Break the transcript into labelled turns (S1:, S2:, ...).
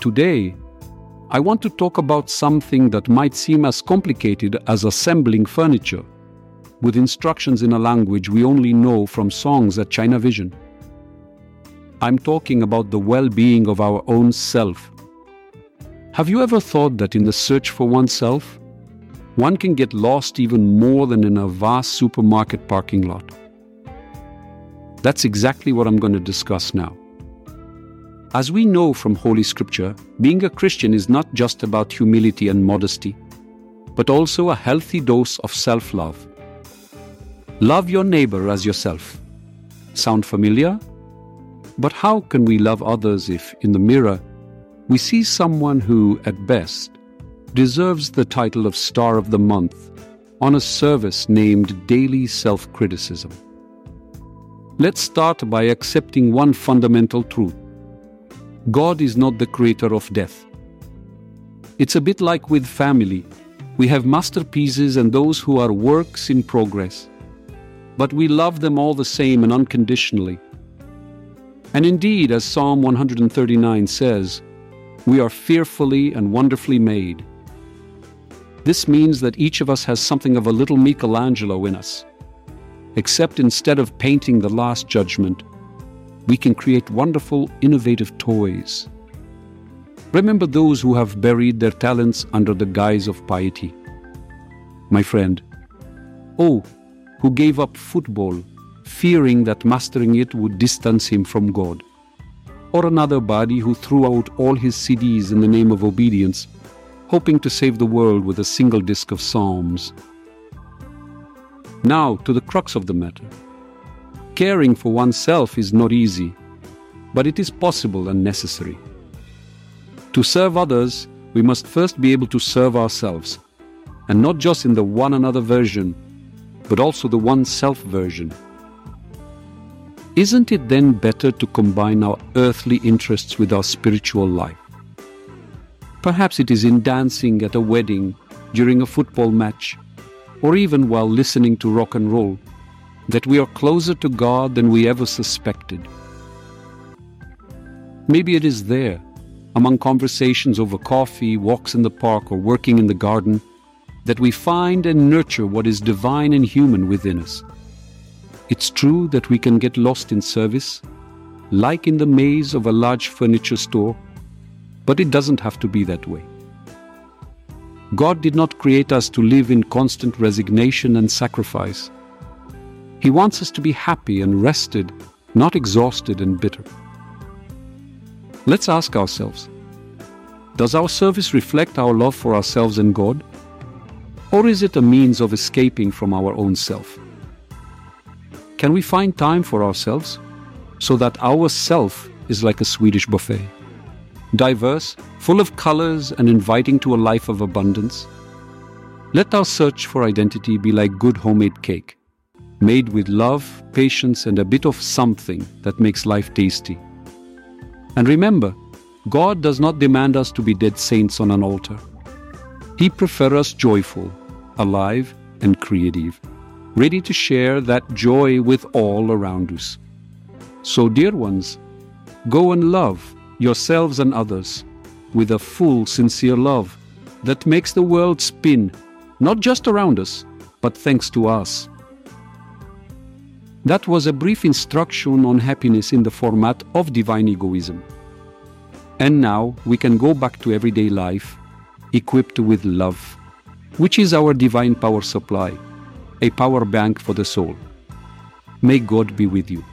S1: Today, I want to talk about something that might seem as complicated as assembling furniture, with instructions in a language we only know from songs at ChinaVision. I'm talking about the well being of our own self. Have you ever thought that in the search for oneself, one can get lost even more than in a vast supermarket parking lot? That's exactly what I'm going to discuss now. As we know from Holy Scripture, being a Christian is not just about humility and modesty, but also a healthy dose of self love. Love your neighbor as yourself. Sound familiar? But how can we love others if, in the mirror, we see someone who, at best, deserves the title of Star of the Month on a service named Daily Self Criticism? Let's start by accepting one fundamental truth God is not the creator of death. It's a bit like with family. We have masterpieces and those who are works in progress. But we love them all the same and unconditionally. And indeed, as Psalm 139 says, we are fearfully and wonderfully made. This means that each of us has something of a little Michelangelo in us. Except instead of painting the Last Judgment, we can create wonderful, innovative toys. Remember those who have buried their talents under the guise of piety. My friend, oh, who gave up football, fearing that mastering it would distance him from God. Or another body who threw out all his CDs in the name of obedience, hoping to save the world with a single disc of Psalms. Now to the crux of the matter. Caring for oneself is not easy, but it is possible and necessary. To serve others, we must first be able to serve ourselves, and not just in the one another version, but also the one self version. Isn't it then better to combine our earthly interests with our spiritual life? Perhaps it is in dancing at a wedding, during a football match, or even while listening to rock and roll that we are closer to God than we ever suspected. Maybe it is there, among conversations over coffee, walks in the park, or working in the garden, that we find and nurture what is divine and human within us. It's true that we can get lost in service, like in the maze of a large furniture store, but it doesn't have to be that way. God did not create us to live in constant resignation and sacrifice. He wants us to be happy and rested, not exhausted and bitter. Let's ask ourselves Does our service reflect our love for ourselves and God? Or is it a means of escaping from our own self? Can we find time for ourselves so that our self is like a Swedish buffet? Diverse, full of colors, and inviting to a life of abundance? Let our search for identity be like good homemade cake made with love, patience, and a bit of something that makes life tasty. And remember, God does not demand us to be dead saints on an altar. He prefers us joyful, alive, and creative, ready to share that joy with all around us. So, dear ones, go and love yourselves and others with a full, sincere love that makes the world spin, not just around us, but thanks to us. That was a brief instruction on happiness in the format of divine egoism. And now we can go back to everyday life equipped with love, which is our divine power supply, a power bank for the soul. May God be with you.